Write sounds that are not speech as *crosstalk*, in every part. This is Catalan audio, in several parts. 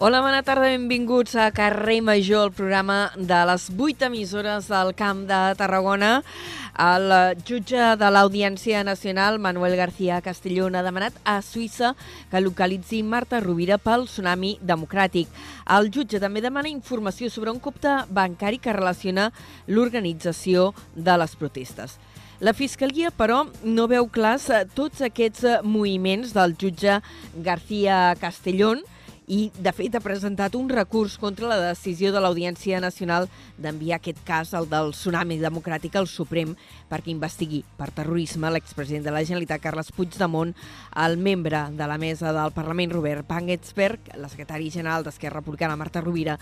Hola, bona tarda, benvinguts a Carrer Major, el programa de les 8 emissores del Camp de Tarragona. El jutge de l'Audiència Nacional, Manuel García Castellón, ha demanat a Suïssa que localitzi Marta Rovira pel tsunami democràtic. El jutge també demana informació sobre un compte bancari que relaciona l'organització de les protestes. La Fiscalia, però, no veu clars tots aquests moviments del jutge García Castellón, i, de fet, ha presentat un recurs contra la decisió de l'Audiència Nacional d'enviar aquest cas, el del tsunami democràtic, al Suprem perquè investigui per terrorisme l'expresident de la Generalitat, Carles Puigdemont, el membre de la mesa del Parlament, Robert Pangetsberg, la secretària general d'Esquerra Republicana, Marta Rovira,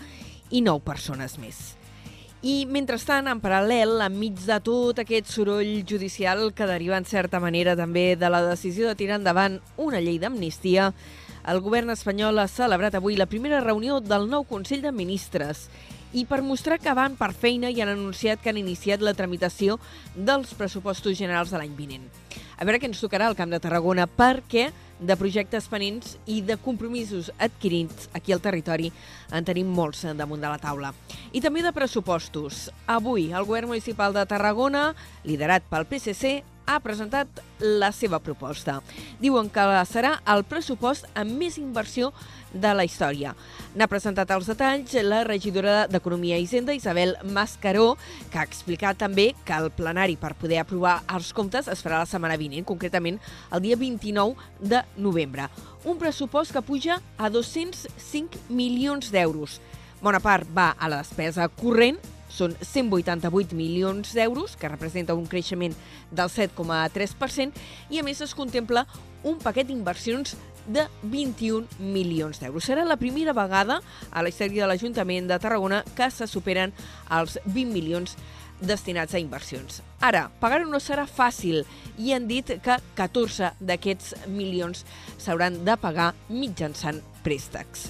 i nou persones més. I, mentrestant, en paral·lel, enmig de tot aquest soroll judicial que deriva, en certa manera, també de la decisió de tirar endavant una llei d'amnistia, el govern espanyol ha celebrat avui la primera reunió del nou Consell de Ministres i per mostrar que van per feina i han anunciat que han iniciat la tramitació dels pressupostos generals de l'any vinent. A veure què ens tocarà al Camp de Tarragona, perquè de projectes penents i de compromisos adquirits aquí al territori en tenim molts damunt de la taula. I també de pressupostos. Avui, el govern municipal de Tarragona, liderat pel PSC, ha presentat la seva proposta. Diuen que serà el pressupost amb més inversió de la història. N'ha presentat els detalls la regidora d'Economia i Hisenda, Isabel Mascaró, que ha explicat també que el plenari per poder aprovar els comptes es farà la setmana vinent, concretament el dia 29 de novembre. Un pressupost que puja a 205 milions d'euros. Bona part va a la despesa corrent, són 188 milions d'euros, que representa un creixement del 7,3%, i a més es contempla un paquet d'inversions de 21 milions d'euros. Serà la primera vegada a la història de l'Ajuntament de Tarragona que se superen els 20 milions destinats a inversions. Ara, pagar-ho no serà fàcil i han dit que 14 d'aquests milions s'hauran de pagar mitjançant préstecs.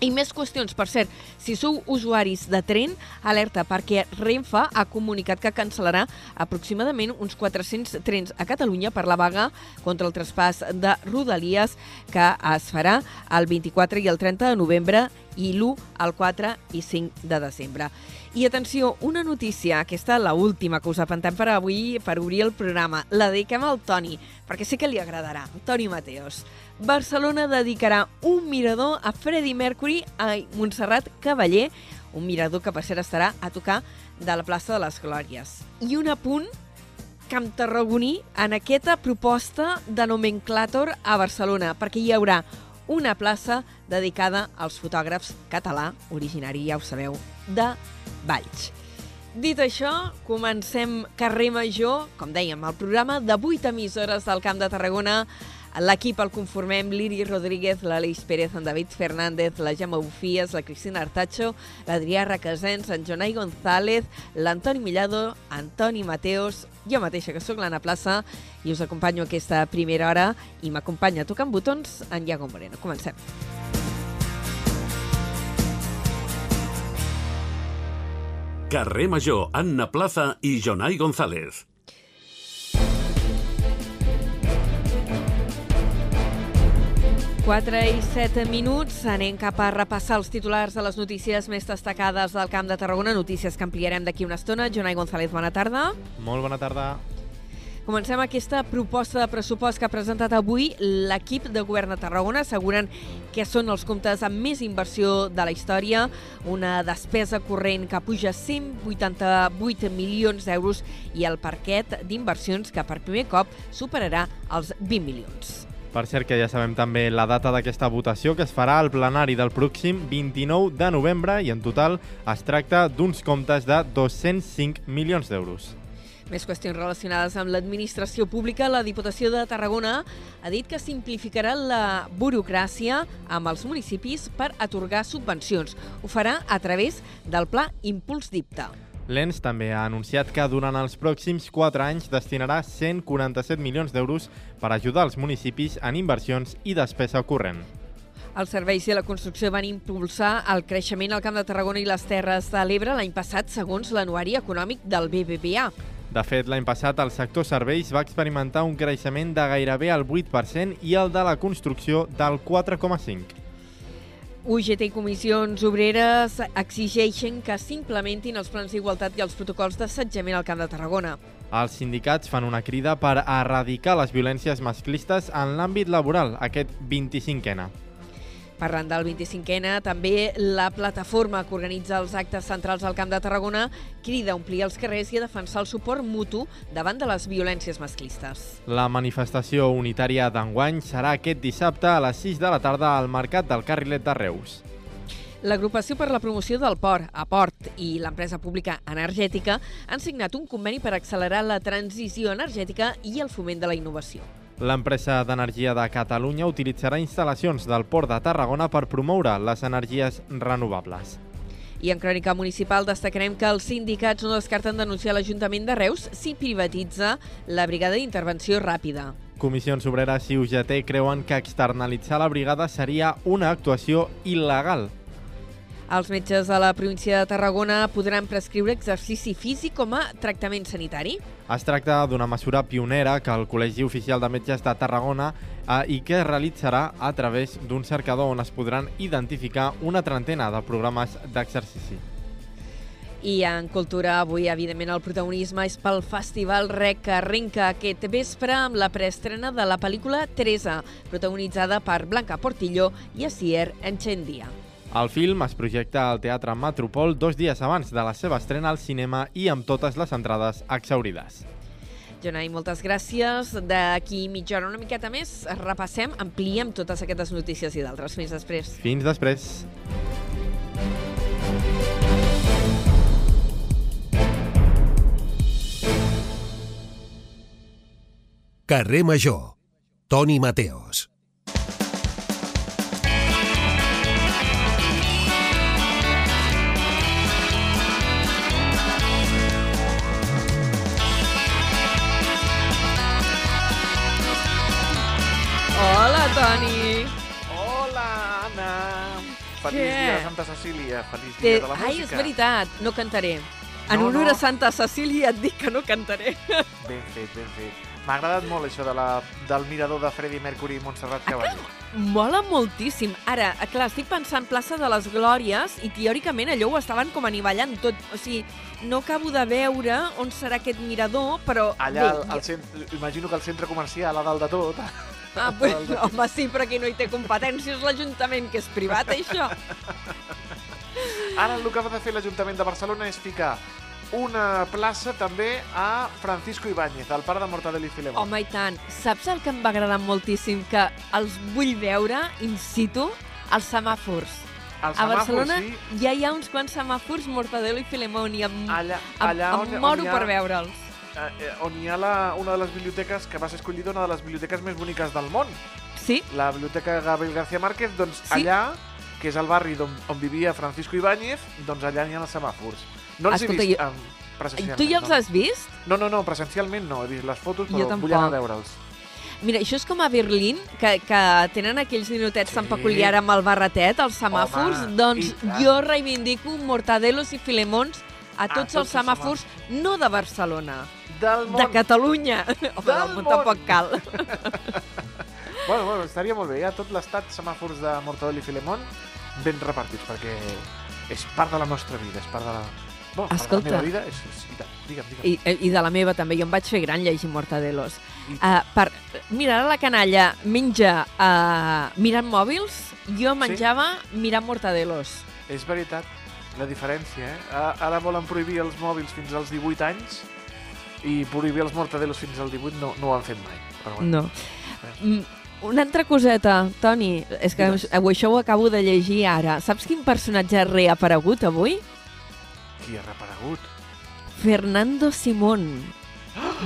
I més qüestions, per cert, si sou usuaris de tren, alerta perquè Renfe ha comunicat que cancel·larà aproximadament uns 400 trens a Catalunya per la vaga contra el traspàs de Rodalies que es farà el 24 i el 30 de novembre i l'1, el 4 i 5 de desembre. I atenció, una notícia, aquesta la última que us apentem per avui per obrir el programa. La dediquem al Toni, perquè sé que li agradarà. Toni Mateos. Barcelona dedicarà un mirador a Freddie Mercury a Montserrat Cavaller, un mirador que per estarà a tocar de la plaça de les Glòries. I un apunt Camp Tarragoní en aquesta proposta de nomenclàtor a Barcelona, perquè hi haurà una plaça dedicada als fotògrafs català, originari, ja ho sabeu, de Valls. Dit això, comencem Carrer Major, com dèiem, el programa de 8 emissores del Camp de Tarragona. L'equip el conformem l'Iri Rodríguez, l'Aleix Pérez, en David Fernández, la Gemma Ufies, la Cristina Artacho, l'Adrià Requesens, en Jonai González, l'Antoni Millado, Antoni Mateos, jo mateixa, que sóc l'Anna Plaça, i us acompanyo aquesta primera hora, i m'acompanya tocant botons en Iago Moreno. Comencem. Carrer Major, Anna Plaza i Jonai González. Quatre i set minuts, anem cap a repassar els titulars de les notícies més destacades del Camp de Tarragona, notícies que ampliarem d'aquí una estona. Jonai González, bona tarda. Molt bona tarda. Comencem aquesta proposta de pressupost que ha presentat avui l'equip de govern de Tarragona, asseguren que són els comptes amb més inversió de la història, una despesa corrent que puja 188 milions d'euros i el parquet d'inversions que per primer cop superarà els 20 milions. Per cert que ja sabem també la data d'aquesta votació que es farà al plenari del pròxim 29 de novembre i en total es tracta d'uns comptes de 205 milions d'euros. Més qüestions relacionades amb l'administració pública. La Diputació de Tarragona ha dit que simplificarà la burocràcia amb els municipis per atorgar subvencions. Ho farà a través del Pla Impuls Dipta. L'ENS també ha anunciat que durant els pròxims 4 anys destinarà 147 milions d'euros per ajudar els municipis en inversions i despesa corrent. Els serveis i la construcció van impulsar el creixement al Camp de Tarragona i les Terres de l'Ebre l'any passat, segons l'anuari econòmic del BBVA. De fet, l'any passat el sector serveis va experimentar un creixement de gairebé el 8% i el de la construcció del 4,5%. UGT i comissions obreres exigeixen que s'implementin els plans d'igualtat i els protocols d'assetjament al Camp de Tarragona. Els sindicats fan una crida per erradicar les violències masclistes en l'àmbit laboral aquest 25N. Parlant del 25N, també la plataforma que organitza els actes centrals al Camp de Tarragona crida a omplir els carrers i a defensar el suport mutu davant de les violències masclistes. La manifestació unitària d'enguany serà aquest dissabte a les 6 de la tarda al Mercat del Carrilet de Reus. L'agrupació per la promoció del port, Aport, i l'empresa pública energètica han signat un conveni per accelerar la transició energètica i el foment de la innovació. L'empresa d'energia de Catalunya utilitzarà instal·lacions del Port de Tarragona per promoure les energies renovables. I en Crònica Municipal destacarem que els sindicats no descarten denunciar l'Ajuntament de Reus si privatitza la brigada d'intervenció ràpida. Comissions Obreres i UGT creuen que externalitzar la brigada seria una actuació il·legal. Els metges de la província de Tarragona podran prescriure exercici físic com a tractament sanitari. Es tracta d'una mesura pionera que el Col·legi Oficial de Metges de Tarragona eh, i que es realitzarà a través d'un cercador on es podran identificar una trentena de programes d'exercici. I en cultura, avui, evidentment, el protagonisme és pel Festival Rec que arrenca aquest vespre amb la preestrena de la pel·lícula Teresa, protagonitzada per Blanca Portillo i Asier Enchendia. El film es projecta al Teatre Metropol dos dies abans de la seva estrena al cinema i amb totes les entrades exaurides. Jonai, moltes gràcies. D'aquí mitja hora, una miqueta més, repassem, ampliem totes aquestes notícies i d'altres. Fins després. Fins després. Carrer Major. Toni Mateos. Feliç Què? dia de Santa Cecília, feliç dia de la música. Ai, és veritat, no cantaré. En No, honor no. a Santa Cecília et dic que no cantaré. *laughs* Ben fet, ben fet. M'ha agradat molt això de la, del mirador de Freddie Mercury i Montserrat Caballé. Mola moltíssim. Ara, eh, clar, estic pensant plaça de les Glòries i teòricament allò ho estaven com anivellant tot. O sigui, no acabo de veure on serà aquest mirador, però... Allà, al, al centre, imagino que el centre comercial, a dalt de tot. *laughs* Ah, *laughs* pues, home, sí, però aquí no hi té competències l'Ajuntament, que és privat, això. Ara el que ha de fer l'Ajuntament de Barcelona és ficar una plaça també a Francisco Ibáñez, el pare de Mortadelo i Filemón. Home, i tant. Saps el que em va agradar moltíssim? Que els vull veure in situ als semàfors. el A semàfor, Barcelona sí, ja hi ha uns quants semàfors Mortadelo i Filemón i em, allà, em, allà on, em moro on, ha, per veure'ls. Eh, eh, on hi ha la, una de les biblioteques que va ser escollida una de les biblioteques més boniques del món. Sí? La biblioteca Gabriel García Márquez, doncs Sí. allà, que és el barri on, on vivia Francisco Ibáñez, doncs allà n'hi ha els semàfors. No els Escolta, he vist jo- um, presencialment. Tu ja els no. has vist? No, no, no, presencialment no. He vist les fotos, Jo però vull anar a veure'ls. Mira, això és com a Berlín, que, que tenen aquells ninotets tan Sí. peculiar amb el barretet, els semàfors, Home, doncs jo reivindico Mortadelos i Filemons a tots, tots els semàfors, no de Barcelona, Del món. de Catalunya. *laughs* Home, Del del món tampoc cal. *laughs* Bueno, bueno, estaria molt bé. Hi ha tot l'estat semàfors de Mortadelo i Filemón ben repartits, perquè és part de la nostra vida, és part de la... Bueno, Escolta. de la meva vida és... és i tant, digue'm, digue'm. I, I de la meva també, jo em vaig fer gran llegir Mortadelos. I- Uh, per, mira, ara la canalla menja uh, mirant mòbils, jo menjava mirant Mortadelos. És veritat, la diferència, eh? Ara volen prohibir els mòbils fins als 18 anys i prohibir els mortadelos fins als 18 no, no ho han fet mai. Però bueno, No. Mm, Una altra coseta, Toni, és que avui això ho acabo de llegir ara. Saps quin personatge ha reaparegut avui? qui ha reparegut? Fernando Simón.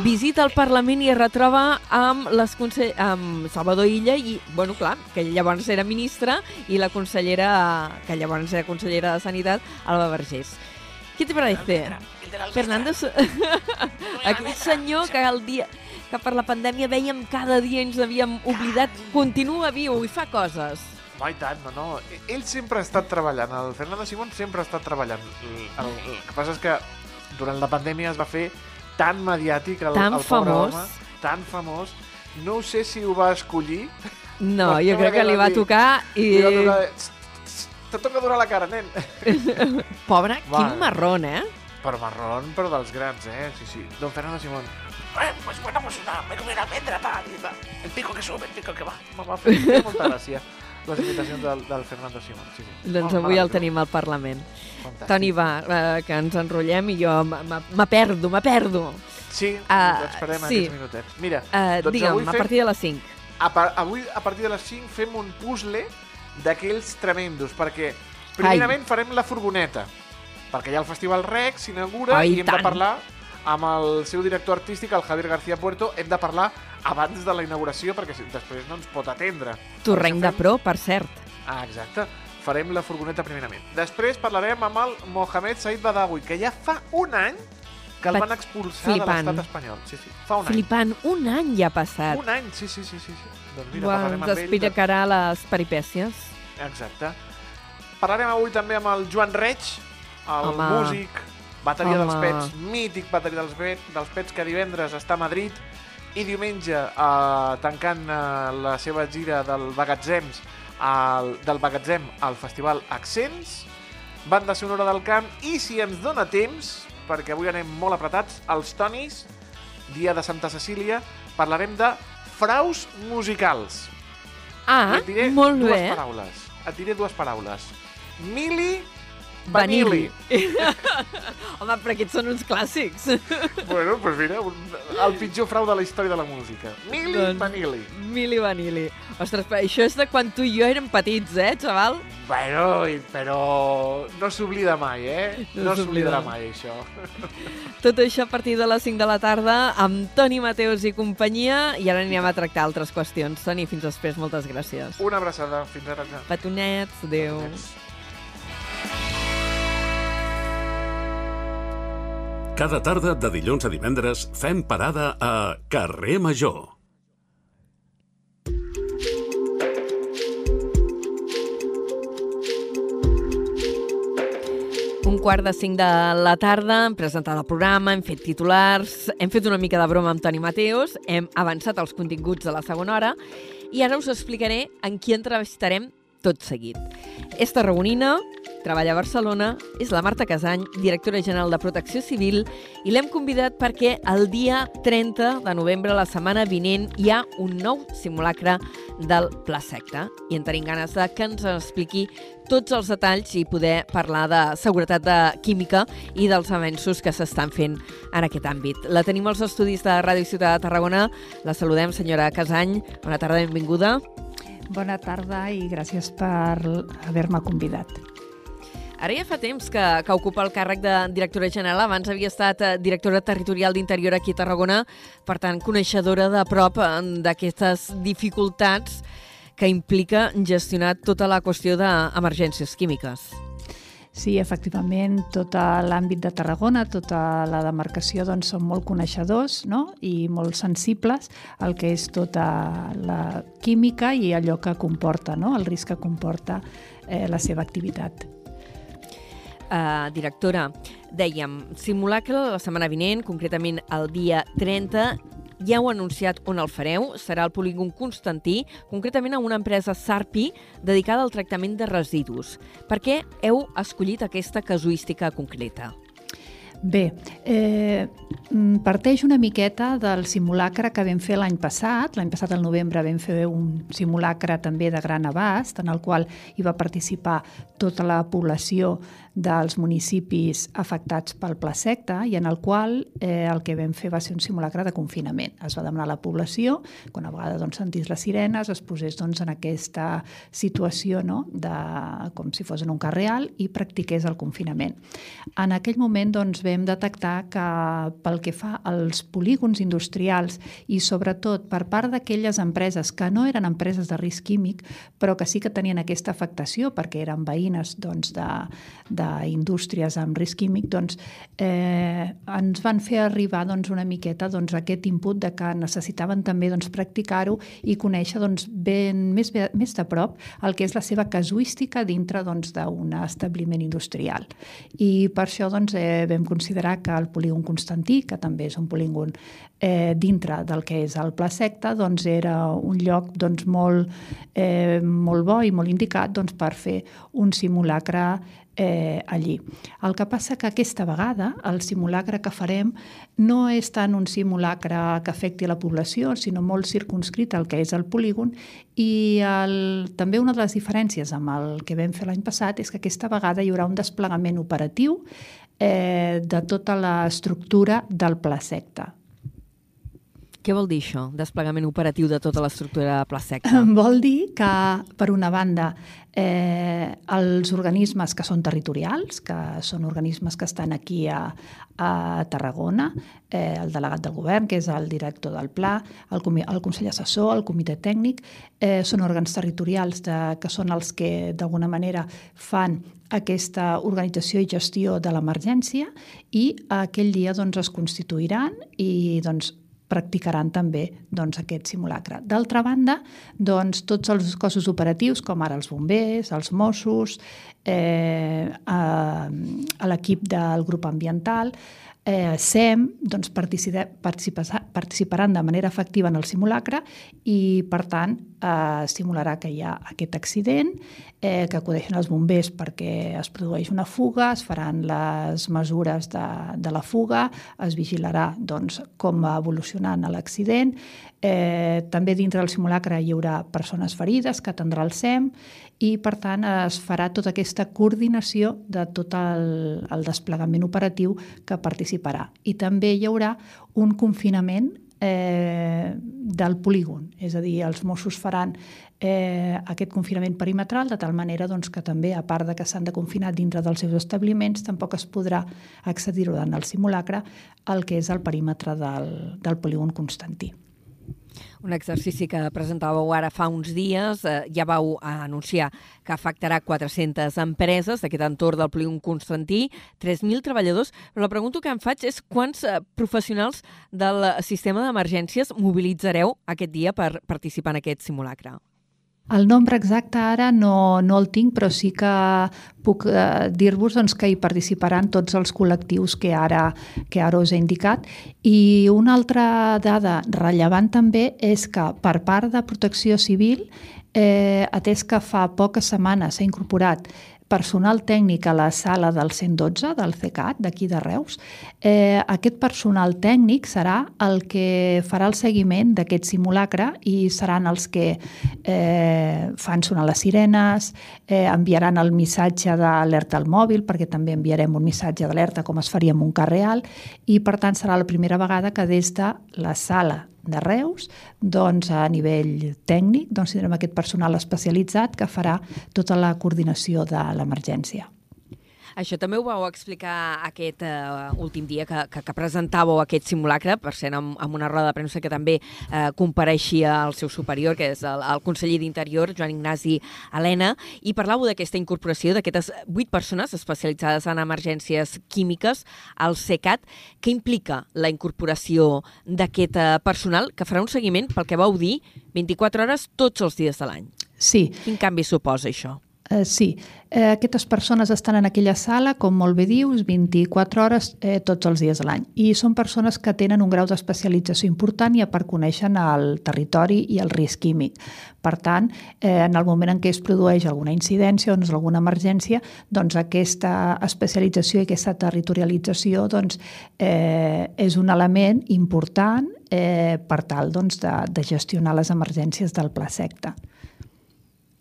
Visita el Parlament i es retroba amb, les conse amb Salvador Illa i, bueno, clar, que llavors era ministra i la consellera, que llavors era consellera de Sanitat, Alba Vergés. ¿Qué te parece? S- aquell senyor que el dia que per la pandèmia veiem cada dia ens havíem oblidat, continua viu i fa coses. Va, i tant, no, no. Ell sempre ha estat treballant, el Fernando Simón sempre ha estat treballant. El, el, el que passa és que durant la pandèmia es va fer tan mediàtic el, Tan el pobre famós. home, tan famós. No sé si ho va escollir. No, jo crec que li va tocar i... Li va tocar... "Tst, tst, Te toca donar la cara, nen. *laughs* Pobre, Va. quin marrón, eh? Però marrón, però dels grans, eh? Sí, sí. Don Fernando Simón. Eh, pues bueno, pues una, me comí una almendra, tal, y tal. El pico que sube, el pico que va. Me va fer fer molta gràcia les imitacions del, del Fernando Simón. Sí, sí. Doncs avui el tenim al Parlament. Fantàstic. Toni, va, eh, que ens enrotllem i jo m- m- m'aperdo, m'aperdo. Sí, Ah, ens esperem sí. aquests minutets. Mira, Uh, Doncs digue'm, avui a fem- partir de les 5. a par avui a partir de les 5 fem un puzzle d'aquells tremendos, perquè primerament farem la furgoneta, perquè hi ha el Festival Rec, s'inaugura Ai, i hem tant. de parlar amb el seu director artístic, el Javier García Puerto, hem de parlar abans de la inauguració perquè després no ens pot atendre. Torreny Per de pro, per cert. Ah, exacte. Farem la furgoneta primerament. Després parlarem amb el Mohamed Said Badawi, que ja fa un any que el Va- van expulsar flipant. de l'estat espanyol. Sí, sí, fa un any. Flipant, un any ja ha passat. Un any, sí, sí, sí, sí. sí. Doncs mira, parlarem ens amb ell. de- les peripècies. Exacte. Parlarem avui també amb el Joan Reig, el Home. músic, bateria dels Home. Pets, mític bateria dels, Pets, dels Pets, que divendres està a Madrid i diumenge, eh, tancant eh, la seva gira del Bagatzems, al, del Bagatzem al Festival Accents, banda sonora del camp, i si ens dona temps, perquè avui anem molt apretats, els Tonis, dia de Santa Cecília, parlarem de fraus musicals. Ah, Et diré molt dues bé. paraules. Et diré dues paraules. Mili Vanilli. *laughs* Home, però aquests són uns clàssics. bueno, doncs pues mira, un, el pitjor frau de la història de la música. Mili Doncs- Vanilli. Mili Vanilli. Ostres, però això és de quan tu i jo érem petits, eh, xaval? Bueno, i- però no s'oblida mai, eh? No No s'oblida. s'oblidarà mai, això. *laughs* Tot això a partir de les 5 de la tarda amb Toni Mateus i companyia i ara anirem a tractar altres qüestions. Toni, fins després, moltes gràcies. Una abraçada. Fins ara. Petonets, adéu. Cada tarda de dilluns a divendres fem parada a Carrer Major. Un quart de cinc de la tarda, hem presentat el programa, hem fet titulars, hem fet una mica de broma amb Toni Mateus, hem avançat els continguts de la segona hora i ara us explicaré en qui entrevistarem tot seguit. És tarragonina, treballa a Barcelona, és la Marta Casany, directora general de Protecció Civil, i l'hem convidat perquè el dia 30 de novembre, la setmana vinent, hi ha un nou simulacre del Pla Secta. I en tenim ganes de que ens expliqui tots els detalls i poder parlar de seguretat de química i dels avenços que s'estan fent en aquest àmbit. La tenim als estudis de Ràdio Ciutat de Tarragona. La saludem, senyora Casany. Bona tarda, benvinguda. Bona tarda i gràcies per haver-me convidat. Ara ja fa temps que, que ocupa el càrrec de directora general. Abans havia estat eh, directora territorial d'Interior aquí a Tarragona, per tant, coneixedora de prop eh, d'aquestes dificultats que implica gestionar tota la qüestió d'emergències químiques. Sí, efectivament, tot l'àmbit de Tarragona, tota la demarcació, doncs, són molt coneixedors no? i molt sensibles al que és tota la química i allò que comporta, no? el risc que comporta eh, la seva activitat. Uh, directora, dèiem, simulacre la setmana vinent, concretament el dia 30, ja heu anunciat on el fareu, serà al polígon Constantí, concretament a una empresa Sarpi dedicada al tractament de residus. Per què heu escollit aquesta casuística concreta? Bé, eh, mm, parteix una miqueta del simulacre que vam fer l'any passat. L'any passat, al novembre, vam fer un simulacre també de gran abast, en el qual hi va participar tota la població dels municipis afectats pel pla secta i en el qual eh, el que vam fer va ser un simulacre de confinament. Es va demanar a la població, quan a vegades doncs, sentís les sirenes, es posés doncs, en aquesta situació no? de, com si fos en un carrer alt i practiqués el confinament. En aquell moment doncs, vam detectar que pel que fa als polígons industrials i sobretot per part d'aquelles empreses que no eren empreses de risc químic però que sí que tenien aquesta afectació perquè eren veïnes doncs, de, de d'indústries amb risc químic, doncs, eh, ens van fer arribar doncs, una miqueta doncs, aquest input de que necessitaven també doncs, practicar-ho i conèixer doncs, ben, més, més de prop el que és la seva casuística dintre doncs, d'un doncs, establiment industrial. I per això doncs, eh, vam considerar que el polígon Constantí, que també és un polígon eh, dintre del que és el Pla Secta, doncs era un lloc doncs, molt, eh, molt bo i molt indicat doncs, per fer un simulacre eh, allí. El que passa que aquesta vegada el simulacre que farem no és tant un simulacre que afecti la població, sinó molt circunscrit al que és el polígon i el, també una de les diferències amb el que vam fer l'any passat és que aquesta vegada hi haurà un desplegament operatiu eh, de tota l'estructura del pla secta. Què vol dir això, desplegament operatiu de tota l'estructura de Pla Secta? Vol dir que, per una banda, eh, els organismes que són territorials, que són organismes que estan aquí a, a Tarragona, eh, el delegat del govern, que és el director del pla, el, el Consell Assessor, el Comitè Tècnic, eh, són òrgans territorials de, que són els que d'alguna manera fan aquesta organització i gestió de l'emergència i aquell dia doncs, es constituiran i doncs, practicaran també doncs, aquest simulacre. D'altra banda, doncs, tots els cossos operatius, com ara els bombers, els Mossos, eh, a, a l'equip del grup ambiental, eh, SEM doncs, participaran de manera efectiva en el simulacre i, per tant, eh, simularà que hi ha aquest accident, eh, que acudeixen els bombers perquè es produeix una fuga, es faran les mesures de, de la fuga, es vigilarà doncs, com va evolucionant l'accident, eh, també dintre del simulacre hi haurà persones ferides que atendrà el SEM i, per tant, es farà tota aquesta coordinació de tot el, el desplegament operatiu que participarà. I també hi haurà un confinament eh, del polígon, és a dir, els Mossos faran eh, aquest confinament perimetral de tal manera doncs, que també, a part de que s'han de confinar dintre dels seus establiments, tampoc es podrà accedir durant el simulacre al que és el perímetre del, del polígon Constantí. Un exercici que presentàveu ara fa uns dies, eh, ja vau anunciar que afectarà 400 empreses d'aquest entorn del polígon Constantí, 3.000 treballadors, però la pregunta que em faig és quants eh, professionals del sistema d'emergències mobilitzareu aquest dia per participar en aquest simulacre? El nombre exacte ara no, no el tinc, però sí que puc eh, dir-vos doncs, que hi participaran tots els col·lectius que ara, que ara us he indicat. I una altra dada rellevant també és que per part de Protecció Civil, eh, atès que fa poques setmanes s'ha incorporat personal tècnic a la sala del 112 del CECAT, d'aquí de Reus. Eh, aquest personal tècnic serà el que farà el seguiment d'aquest simulacre i seran els que eh, fan sonar les sirenes, eh, enviaran el missatge d'alerta al mòbil, perquè també enviarem un missatge d'alerta com es faria en un cas real, i per tant serà la primera vegada que des de la sala de Reus, doncs a nivell tècnic doncs tindrem aquest personal especialitzat que farà tota la coordinació de l'emergència. Això també ho vau explicar aquest uh, últim dia que, que, que presentàveu aquest simulacre, per ser amb, amb una roda de premsa que també uh, compareixia el seu superior, que és el, el conseller d'Interior, Joan Ignasi Helena, i parlàveu d'aquesta incorporació d'aquestes vuit persones especialitzades en emergències químiques al CECAT. Què implica la incorporació d'aquest uh, personal que farà un seguiment, pel que vau dir, 24 hores tots els dies de l'any? Sí. Quin canvi suposa això? Eh, sí, eh, aquestes persones estan en aquella sala, com molt bé dius, 24 hores eh, tots els dies de l'any. I són persones que tenen un grau d'especialització important i a part coneixen el territori i el risc químic. Per tant, eh, en el moment en què es produeix alguna incidència o doncs, alguna emergència, doncs aquesta especialització i aquesta territorialització doncs, eh, és un element important eh, per tal doncs, de, de gestionar les emergències del pla secta.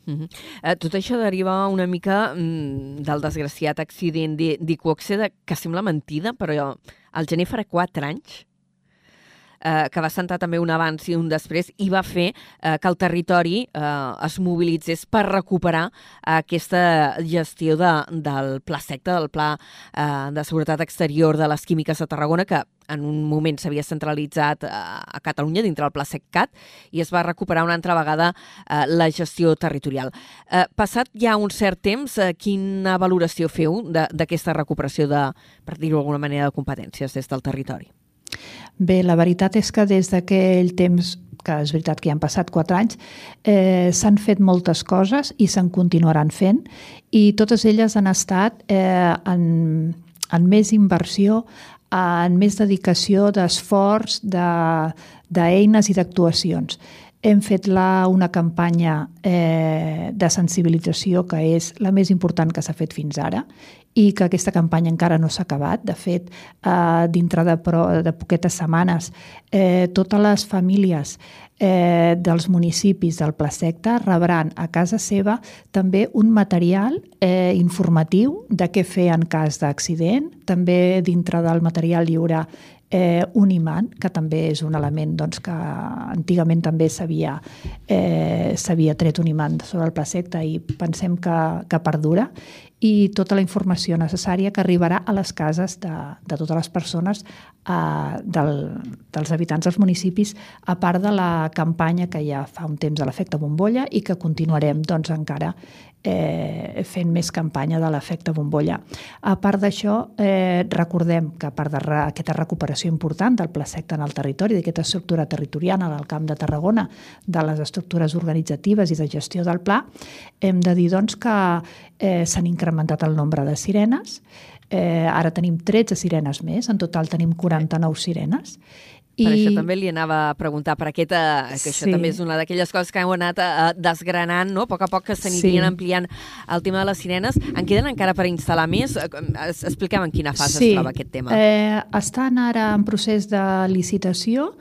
Eh, tot això deriva una mica mm, del desgraciat accident d'Iquoxe, que sembla mentida, però al gener farà 4 anys. eh, que va sentar també un abans i un després i va fer eh, que el territori eh, es mobilitzés per recuperar aquesta gestió de, del pla secta, del pla eh, de seguretat exterior de les químiques de Tarragona, que en un moment s'havia centralitzat a, a Catalunya dintre del Pla SecCat i es va recuperar una altra vegada eh, la gestió territorial. Eh, passat ja un cert temps, eh, quina valoració feu d'aquesta recuperació de, per dir-ho d'alguna manera, de competències des del territori? Bé, la veritat és que des d'aquell temps que és veritat que ja han passat quatre anys, eh, s'han fet moltes coses i se'n continuaran fent i totes elles han estat eh, en, en més inversió, en més dedicació d'esforç, d'eines de, i d'actuacions. Hem fet la, una campanya eh, de sensibilització que és la més important que s'ha fet fins ara i que aquesta campanya encara no s'ha acabat. De fet, eh, dintre de, pro, de poquetes setmanes, eh, totes les famílies eh, dels municipis del Placecta rebran a casa seva també un material eh, informatiu de què fer en cas d'accident. També dintre del material hi haurà eh, un imant, que també és un element doncs, que antigament també s'havia eh, tret un imant sobre el placecte i pensem que, que perdura i tota la informació necessària que arribarà a les cases de, de totes les persones eh, del, dels habitants dels municipis, a part de la campanya que ja fa un temps de l'efecte bombolla i que continuarem doncs, encara eh, fent més campanya de l'efecte bombolla. A part d'això, eh, recordem que a part d'aquesta recuperació important del pla secta en el territori, d'aquesta estructura territoriana del Camp de Tarragona, de les estructures organitzatives i de gestió del pla, hem de dir doncs, que eh, s'han incrementat el nombre de sirenes, eh, ara tenim 13 sirenes més, en total tenim 49 sirenes, per I... això també li anava a preguntar per aquesta, que això sí. també és una d'aquelles coses que hem anat uh, desgranant, no? a poc a poc que s'anirien sí. ampliant el tema de les sirenes. En queden encara per instal·lar més? Eh, expliquem en quina fase sí. es troba aquest tema. Eh, estan ara en procés de licitació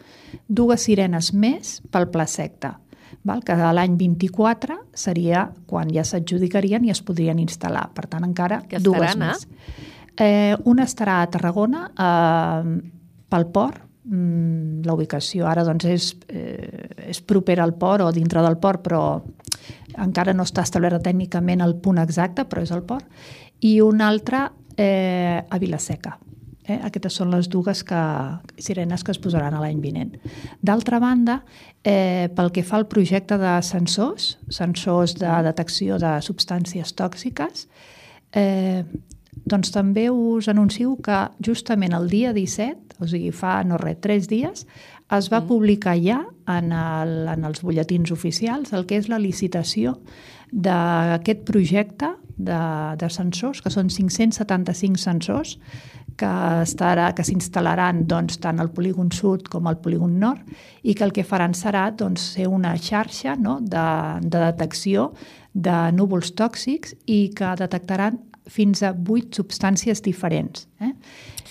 dues sirenes més pel Pla Secta val? que l'any 24 seria quan ja s'adjudicarien i es podrien instal·lar. Per tant, encara que dues estaran, més. Eh, una estarà a Tarragona, eh, pel port, mm, la ubicació ara doncs és, eh, és propera al port o dintre del port, però encara no està establert tècnicament el punt exacte, però és el port, i una altra eh, a Vilaseca. Eh? Aquestes són les dues que, sirenes que es posaran l'any vinent. D'altra banda, eh, pel que fa al projecte de sensors, sensors de detecció de substàncies tòxiques, eh, doncs també us anuncio que justament el dia 17, o sigui, fa no res, tres dies, es va mm. publicar ja en, el, en els butlletins oficials el que és la licitació d'aquest projecte de, de sensors, que són 575 sensors, que, estarà, que s'instal·laran doncs, tant al polígon sud com al polígon nord i que el que faran serà doncs, ser una xarxa no, de, de detecció de núvols tòxics i que detectaran fins a vuit substàncies diferents. Eh?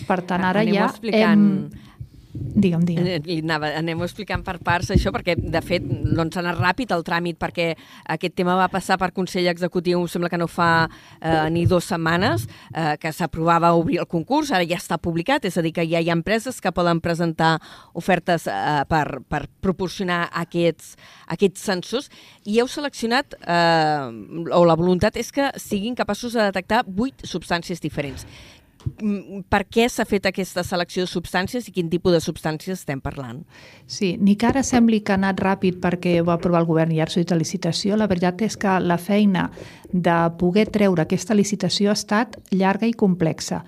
Per tant, ara Anem ja explicant... hem Digue'm, digue'm. I anava, anem explicant per parts això, perquè de fet doncs, ha anat ràpid el tràmit, perquè aquest tema va passar per Consell Executiu, sembla que no fa eh, ni dues setmanes, eh, que s'aprovava obrir el concurs, ara ja està publicat, és a dir, que ja hi ha empreses que poden presentar ofertes eh, per, per proporcionar aquests, aquests censos, i heu seleccionat, eh, o la voluntat és que siguin capaços de detectar vuit substàncies diferents. Mm, per què s'ha fet aquesta selecció de substàncies i quin tipus de substàncies estem parlant? Sí, ni que ara sembli que ha anat ràpid perquè ho va aprovar el govern i ara s'ha licitació, la veritat és que la feina de poder treure aquesta licitació ha estat llarga i complexa.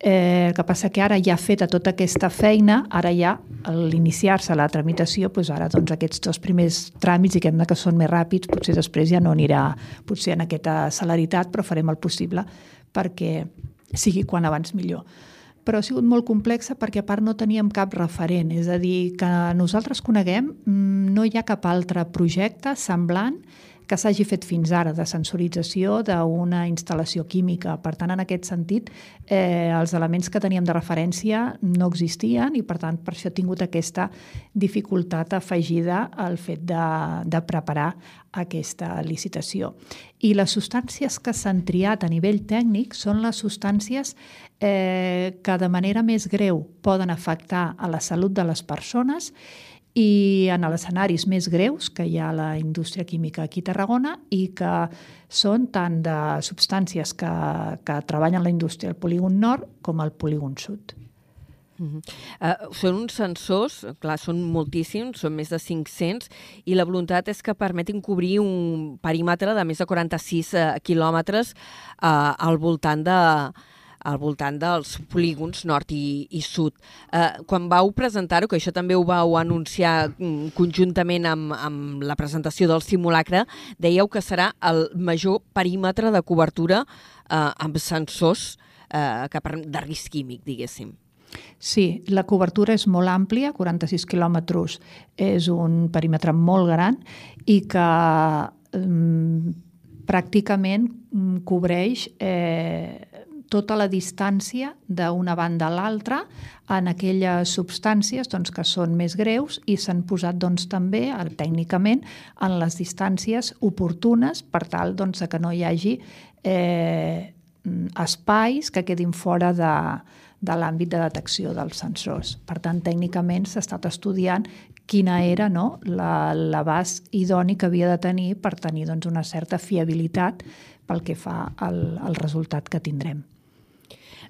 Eh, el que passa que ara ja ha feta tota aquesta feina, ara ja, a l'iniciar-se la tramitació, doncs ara doncs, aquests dos primers tràmits, i que són més ràpids, potser després ja no anirà potser en aquesta celeritat, però farem el possible perquè sigui quan abans millor. Però ha sigut molt complexa perquè a part no teníem cap referent, és a dir, que nosaltres coneguem, mm, no hi ha cap altre projecte semblant que s'hagi fet fins ara de sensorització d'una instal·lació química. Per tant, en aquest sentit, eh, els elements que teníem de referència no existien i, per tant, per això he tingut aquesta dificultat afegida al fet de, de preparar aquesta licitació. I les substàncies que s'han triat a nivell tècnic són les substàncies eh, que de manera més greu poden afectar a la salut de les persones i en els escenaris més greus que hi ha a la indústria química aquí a Tarragona i que són tant de substàncies que, que treballen la indústria al polígon nord com al polígon sud. Uh -huh. uh, són uns sensors, clar, són moltíssims, són més de 500, i la voluntat és que permetin cobrir un perímetre de més de 46 uh, quilòmetres uh, al voltant de, al voltant dels polígons nord i, i sud. Eh, quan vau presentar-ho, que això també ho vau anunciar mm, conjuntament amb, amb la presentació del simulacre, dèieu que serà el major perímetre de cobertura eh, amb sensors eh, que de risc químic, diguéssim. Sí, la cobertura és molt àmplia, 46 quilòmetres és un perímetre molt gran i que mm, pràcticament mm, cobreix eh, tota la distància d'una banda a l'altra en aquelles substàncies doncs, que són més greus i s'han posat doncs, també tècnicament en les distàncies oportunes per tal doncs, que no hi hagi eh, espais que quedin fora de, de l'àmbit de detecció dels sensors. Per tant, tècnicament s'ha estat estudiant quina era no, l'abast idoni que havia de tenir per tenir doncs, una certa fiabilitat pel que fa al, al resultat que tindrem.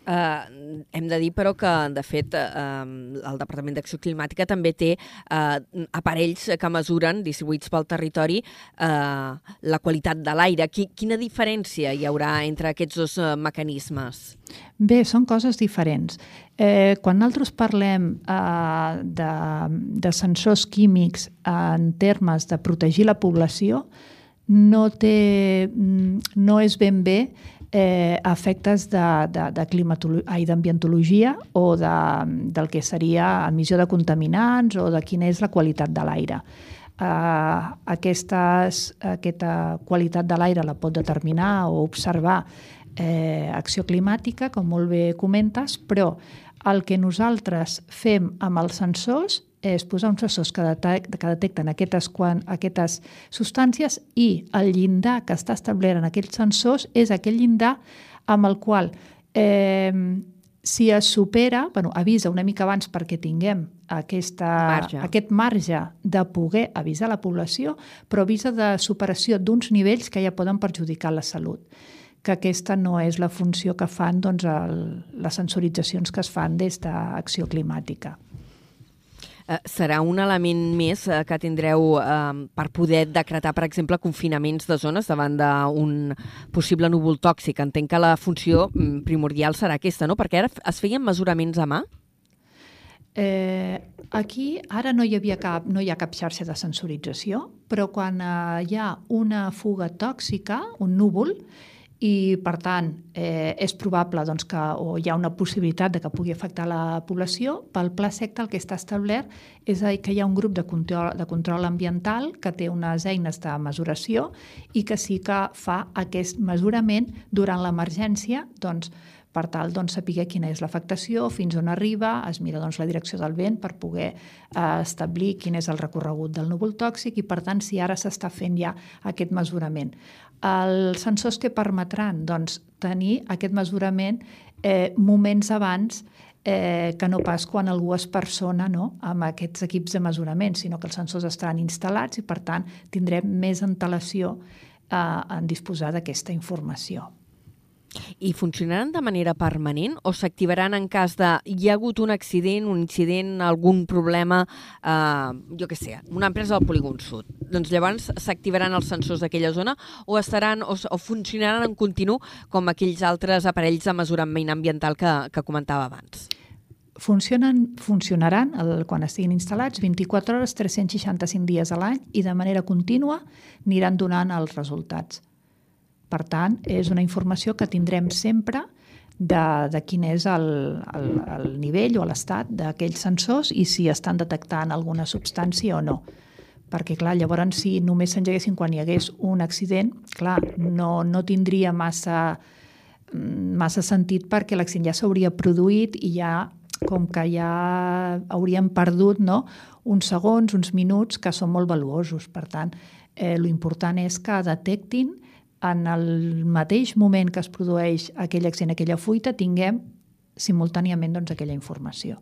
Uh, hem de dir, però, que, de fet, uh, el Departament d'Acció Climàtica també té uh, aparells que mesuren, distribuïts pel territori, uh, la qualitat de l'aire. Qui, quina diferència hi haurà entre aquests dos uh, mecanismes? Bé, són coses diferents. Eh, quan nosaltres parlem eh, de, de sensors químics en termes de protegir la població, no, té, mm, no és ben bé eh, efectes d'ambientologia o de, del que seria emissió de contaminants o de quina és la qualitat de l'aire. Uh, aquestes, aquesta qualitat de l'aire la pot determinar o observar eh, acció climàtica, com molt bé comentes, però el que nosaltres fem amb els sensors és posar uns sensors que, detec que detecten aquestes, quan, aquestes substàncies i el llindar que està establert en aquells sensors és aquell llindar amb el qual eh, si es supera, bueno, avisa una mica abans perquè tinguem aquesta, marge. aquest marge de poder avisar la població, però avisa de superació d'uns nivells que ja poden perjudicar la salut que aquesta no és la funció que fan doncs, el, les sensoritzacions que es fan des d'Acció Climàtica eh, serà un element més eh, que tindreu eh, per poder decretar, per exemple, confinaments de zones davant d'un possible núvol tòxic. Entenc que la funció mm, primordial serà aquesta, no? Perquè ara es feien mesuraments a mà? Eh, aquí ara no hi havia cap, no hi ha cap xarxa de sensorització, però quan eh, hi ha una fuga tòxica, un núvol, i, per tant, eh, és probable doncs, que o hi ha una possibilitat de que pugui afectar la població. Pel Pla SECTA el que està establert és que hi ha un grup de control, de control ambiental que té unes eines de mesuració i que sí que fa aquest mesurament durant l'emergència doncs, per tal doncs, saber quina és l'afectació, fins on arriba, es mira doncs, la direcció del vent per poder eh, establir quin és el recorregut del núvol tòxic i, per tant, si ara s'està fent ja aquest mesurament. Els sensors que permetran doncs, tenir aquest mesurament eh, moments abans eh, que no pas quan algú es persona no, amb aquests equips de mesurament, sinó que els sensors estaran instal·lats i, per tant, tindrem més antelació eh, en disposar d'aquesta informació. I funcionaran de manera permanent o s'activaran en cas de hi ha hagut un accident, un incident, algun problema, eh, jo què sé, una empresa del polígon sud? Doncs llavors s'activaran els sensors d'aquella zona o estaran o, o funcionaran en continu com aquells altres aparells de mesurament ambiental que, que comentava abans? Funcionen, funcionaran el, quan estiguin instal·lats 24 hores, 365 dies a l'any i de manera contínua aniran donant els resultats. Per tant, és una informació que tindrem sempre de, de quin és el, el, el nivell o l'estat d'aquells sensors i si estan detectant alguna substància o no. perquè clar, llavors si només s'engeguessin quan hi hagués un accident, clar, no, no tindria massa, massa sentit perquè l'accident ja s'hauria produït i ja com que ja hauríem perdut no, uns segons, uns minuts que són molt valuosos. Per tant, eh, l'important és que detectin en el mateix moment que es produeix aquell accident, aquella fuita, tinguem simultàniament doncs, aquella informació.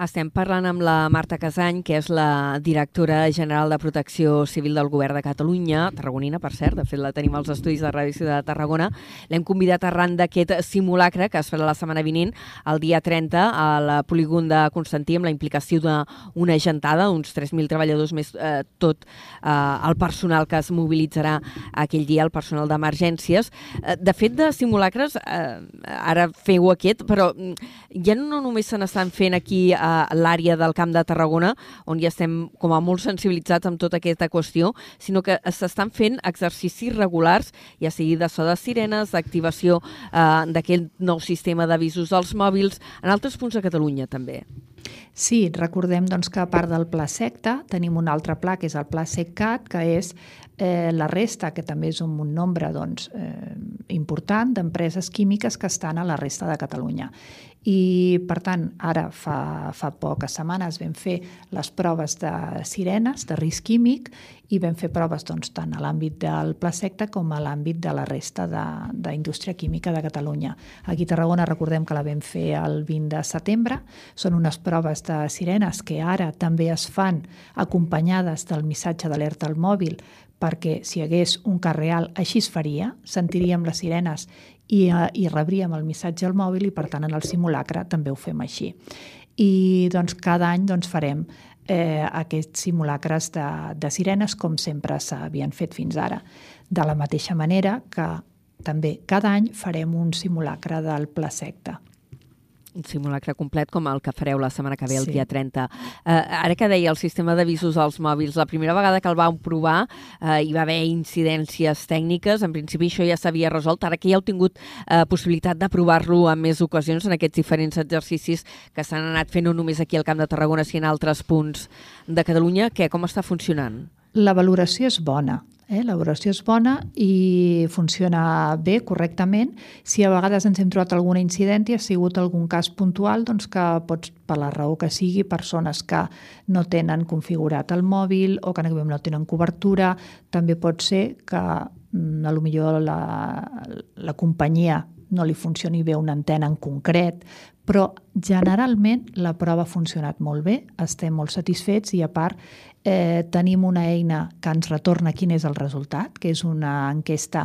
Estem parlant amb la Marta Casany, que és la directora general de Protecció Civil del Govern de Catalunya, tarragonina, per cert, de fet la tenim als estudis de Ràdio Ciutat de Tarragona. L'hem convidat arran d'aquest simulacre que es farà la setmana vinent, el dia 30, al polígon de Constantí, amb la implicació d'una gentada, uns 3.000 treballadors més eh, tot eh, el personal que es mobilitzarà aquell dia, el personal d'emergències. Eh, de fet, de simulacres, eh, ara feu aquest, però mm, ja no només se n'estan fent aquí a l'àrea del Camp de Tarragona, on ja estem com a molt sensibilitzats amb tota aquesta qüestió, sinó que s'estan fent exercicis regulars, ja sigui de so de sirenes, d'activació eh, d'aquest nou sistema d'avisos dels mòbils, en altres punts de Catalunya també. Sí, recordem doncs, que a part del pla secta tenim un altre pla que és el pla SECCAT, que és eh, la resta, que també és un, un nombre doncs, eh, important d'empreses químiques que estan a la resta de Catalunya. I, per tant, ara fa, fa poques setmanes vam fer les proves de sirenes, de risc químic, i vam fer proves doncs, tant a l'àmbit del pla secta com a l'àmbit de la resta d'indústria química de Catalunya. Aquí a Tarragona recordem que la vam fer el 20 de setembre. Són unes proves de sirenes que ara també es fan acompanyades del missatge d'alerta al mòbil perquè si hi hagués un cas real així es faria, sentiríem les sirenes i, uh, i rebríem el missatge al mòbil i per tant en el simulacre també ho fem així. I doncs cada any doncs, farem eh, aquests simulacres de, de sirenes com sempre s'havien fet fins ara. De la mateixa manera que també cada any farem un simulacre del pla secta un simulacre complet com el que fareu la setmana que ve, el sí. dia 30. Uh, eh, ara que deia el sistema d'avisos als mòbils, la primera vegada que el vam provar uh, hi va haver incidències tècniques, en principi això ja s'havia resolt, ara que ja heu tingut uh, possibilitat de provar-lo en més ocasions en aquests diferents exercicis que s'han anat fent no només aquí al Camp de Tarragona, sinó en altres punts de Catalunya, què, com està funcionant? La valoració és bona. Eh? L'elaboració és bona i funciona bé, correctament. Si a vegades ens hem trobat alguna i ha sigut algun cas puntual, doncs que pots, per la raó que sigui, persones que no tenen configurat el mòbil o que no tenen cobertura, també pot ser que mm, a lo millor la, la companyia no li funcioni bé una antena en concret, però generalment la prova ha funcionat molt bé, estem molt satisfets i a part eh, tenim una eina que ens retorna quin és el resultat, que és una enquesta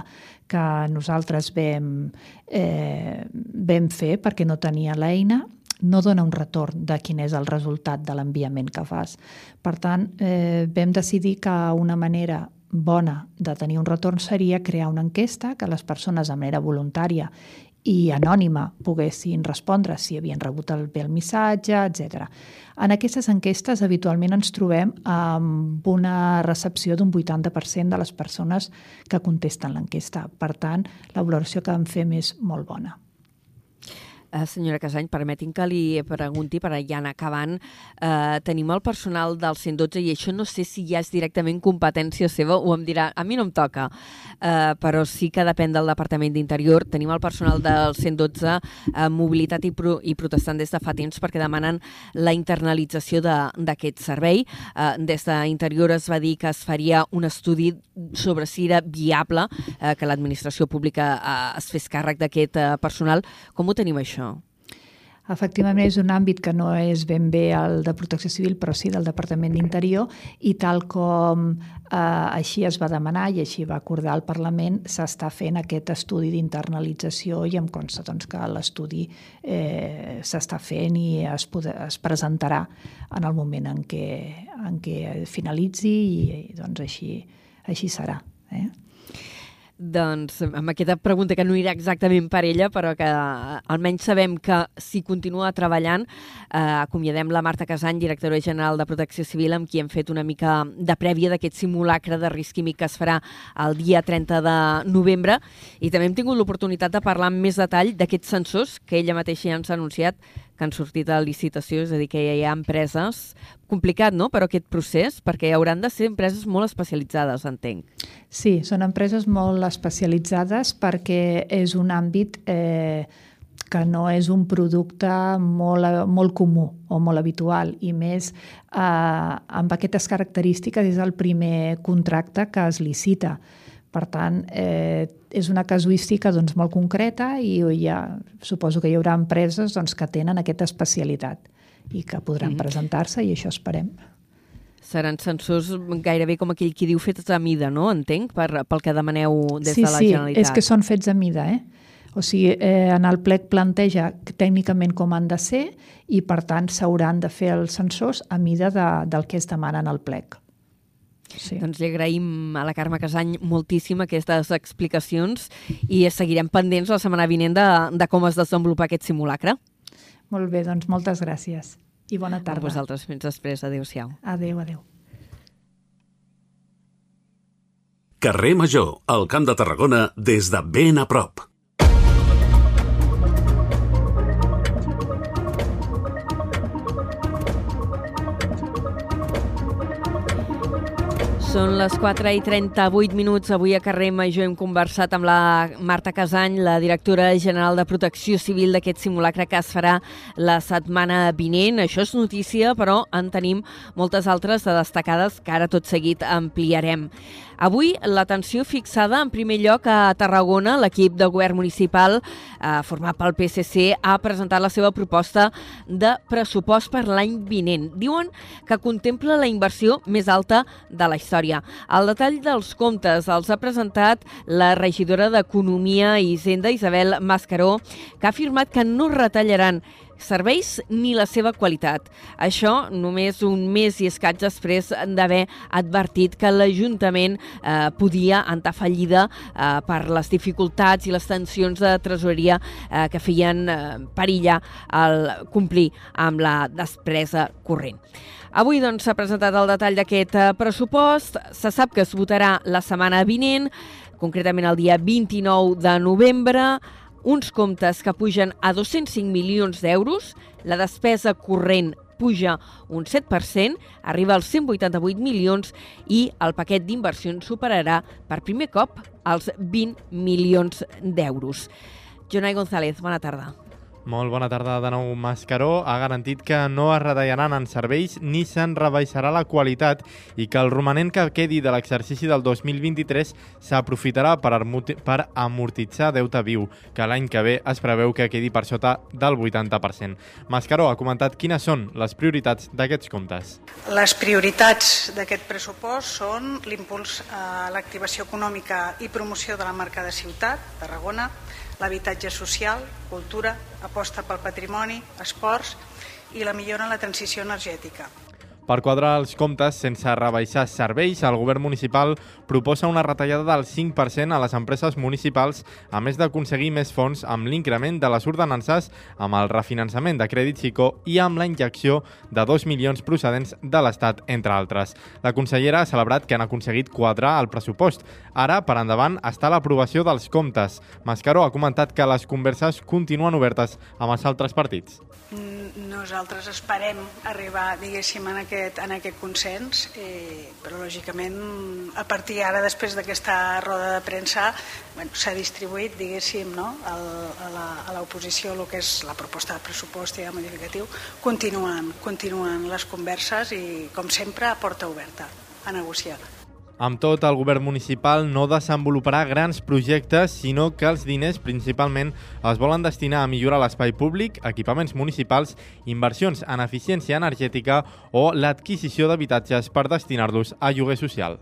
que nosaltres vam, eh, vam fer perquè no tenia l'eina, no dona un retorn de quin és el resultat de l'enviament que fas. Per tant, eh, vam decidir que una manera bona de tenir un retorn seria crear una enquesta que les persones de manera voluntària i anònima poguessin respondre si havien rebut el, bé el missatge, etc. En aquestes enquestes habitualment ens trobem amb una recepció d'un 80% de les persones que contesten l'enquesta. Per tant, la valoració que en fem és molt bona. Uh, senyora Casany, permetin que li pregunti, per ja anar acabant, uh, tenim el personal del 112 i això no sé si ja és directament competència seva o em dirà, a mi no em toca, uh, però sí que depèn del Departament d'Interior. Tenim el personal del 112 uh, mobilitat i, pro i protestant des de fa temps perquè demanen la internalització d'aquest servei. Uh, des d'Interior es va dir que es faria un estudi sobre si era viable uh, que l'administració pública uh, es fes càrrec d'aquest uh, personal. Com ho tenim això? Efectivament, és un àmbit que no és ben bé el de Protecció Civil, però sí del Departament d'Interior, i tal com eh, així es va demanar i així va acordar el Parlament, s'està fent aquest estudi d'internalització i em consta doncs, que l'estudi eh, s'està fent i es, poder, es presentarà en el moment en què, en què finalitzi i doncs, així, així serà. Eh? Doncs amb aquesta pregunta que no anirà exactament per ella, però que eh, almenys sabem que si continua treballant, eh, acomiadem la Marta Casany, directora general de Protecció Civil, amb qui hem fet una mica de prèvia d'aquest simulacre de risc químic que es farà el dia 30 de novembre. I també hem tingut l'oportunitat de parlar amb més detall d'aquests sensors que ella mateixa ja ens ha anunciat que han sortit a licitació, és a dir, que ja hi ha empreses... Complicat, no?, però aquest procés, perquè hauran de ser empreses molt especialitzades, entenc. Sí, són empreses molt especialitzades perquè és un àmbit eh, que no és un producte molt, molt comú o molt habitual i més eh, amb aquestes característiques és el primer contracte que es licita. Per tant, eh, és una casuística doncs, molt concreta i ja, suposo que hi haurà empreses doncs, que tenen aquesta especialitat i que podran mm. presentar-se i això esperem. Seran sensors gairebé com aquell qui diu fets a mida, no? Entenc, per, pel que demaneu des sí, de la sí, Generalitat. Sí, és que són fets a mida, eh? O sigui, eh, en el plec planteja tècnicament com han de ser i, per tant, s'hauran de fer els sensors a mida de, del que es demana en el plec. Sí. Doncs li agraïm a la Carme Casany moltíssim aquestes explicacions i seguirem pendents la setmana vinent de, de com es desenvolupa aquest simulacre. Molt bé, doncs moltes gràcies i bona tarda. A vosaltres, fins després. Adéu-siau. Adéu, adéu. Carrer Major, al Camp de Tarragona, des de ben a prop. Són les 4 i 38 minuts. Avui a Carrer Major hem conversat amb la Marta Casany, la directora general de Protecció Civil d'aquest simulacre que es farà la setmana vinent. Això és notícia, però en tenim moltes altres de destacades que ara tot seguit ampliarem. Avui l'atenció fixada en primer lloc a Tarragona. L'equip de govern municipal, eh, format pel PSC, ha presentat la seva proposta de pressupost per l'any vinent. Diuen que contempla la inversió més alta de la història. El detall dels comptes els ha presentat la regidora d'Economia i Hisenda, Isabel Mascaró, que ha afirmat que no retallaran serveis ni la seva qualitat. Això només un mes i escaig després d'haver advertit que l'Ajuntament eh, podia entrar fallida eh, per les dificultats i les tensions de tresoreria eh, que feien eh, perillar el complir amb la despresa corrent. Avui doncs, s'ha presentat el detall d'aquest eh, pressupost. Se sap que es votarà la setmana vinent, concretament el dia 29 de novembre uns comptes que pugen a 205 milions d'euros, la despesa corrent puja un 7%, arriba als 188 milions i el paquet d'inversions superarà per primer cop els 20 milions d'euros. Jonai González, bona tarda. Molt bona tarda de nou. Mascaró ha garantit que no es retallaran en serveis ni se'n rebaixarà la qualitat i que el romanent que quedi de l'exercici del 2023 s'aprofitarà per, per amortitzar deute viu, que l'any que ve es preveu que quedi per sota del 80%. Mascaró ha comentat quines són les prioritats d'aquests comptes. Les prioritats d'aquest pressupost són l'impuls a l'activació econòmica i promoció de la marca de ciutat, Tarragona, l'habitatge social, cultura, aposta pel patrimoni, esports i la millora en la transició energètica. Per quadrar els comptes sense rebaixar serveis, el govern municipal proposa una retallada del 5% a les empreses municipals, a més d'aconseguir més fons amb l'increment de les ordenances, amb el refinançament de crèdit ICO i amb la injecció de 2 milions procedents de l'Estat, entre altres. La consellera ha celebrat que han aconseguit quadrar el pressupost. Ara, per endavant, està l'aprovació dels comptes. Mascaró ha comentat que les converses continuen obertes amb els altres partits. Nosaltres esperem arribar, diguéssim, en aquest, en aquest consens, eh, però lògicament a partir ara, després d'aquesta roda de premsa, bueno, s'ha distribuït, diguéssim, no? El, a l'oposició el que és la proposta de pressupost i modificatiu, continuen, continuen les converses i, com sempre, a porta oberta a negociar. Amb tot, el govern municipal no desenvoluparà grans projectes, sinó que els diners principalment es volen destinar a millorar l'espai públic, equipaments municipals, inversions en eficiència energètica o l'adquisició d'habitatges per destinar-los a lloguer social.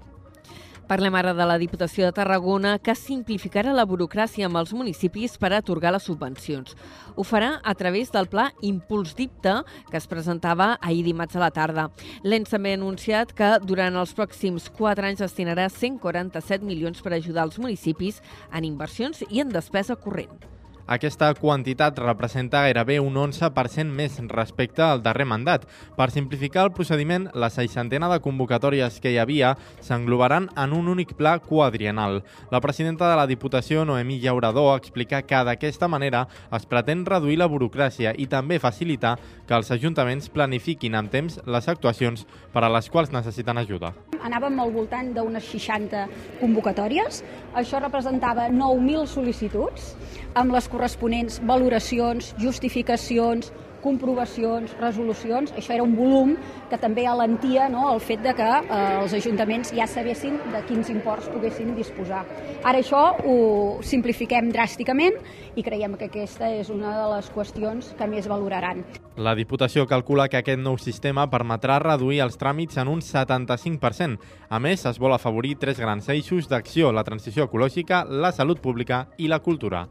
Parlem ara de la Diputació de Tarragona, que simplificarà la burocràcia amb els municipis per atorgar les subvencions. Ho farà a través del pla Impuls Dipte, que es presentava ahir dimarts a la tarda. L'ENS també ha anunciat que durant els pròxims 4 anys destinarà 147 milions per ajudar els municipis en inversions i en despesa corrent. Aquesta quantitat representa gairebé un 11% més respecte al darrer mandat. Per simplificar el procediment, la seixantena de convocatòries que hi havia s'englobaran en un únic pla quadrienal. La presidenta de la Diputació, Noemí Llaurador, explica que d'aquesta manera es pretén reduir la burocràcia i també facilitar que els ajuntaments planifiquin amb temps les actuacions per a les quals necessiten ajuda. Anàvem al voltant d'unes 60 convocatòries. Això representava 9.000 sol·licituds amb les corresponents valoracions, justificacions, comprovacions, resolucions. Això era un volum que també alentia no, el fet de que eh, els ajuntaments ja sabessin de quins imports poguessin disposar. Ara això ho simplifiquem dràsticament i creiem que aquesta és una de les qüestions que més valoraran. La Diputació calcula que aquest nou sistema permetrà reduir els tràmits en un 75%. A més, es vol afavorir tres grans eixos d'acció, la transició ecològica, la salut pública i la cultura.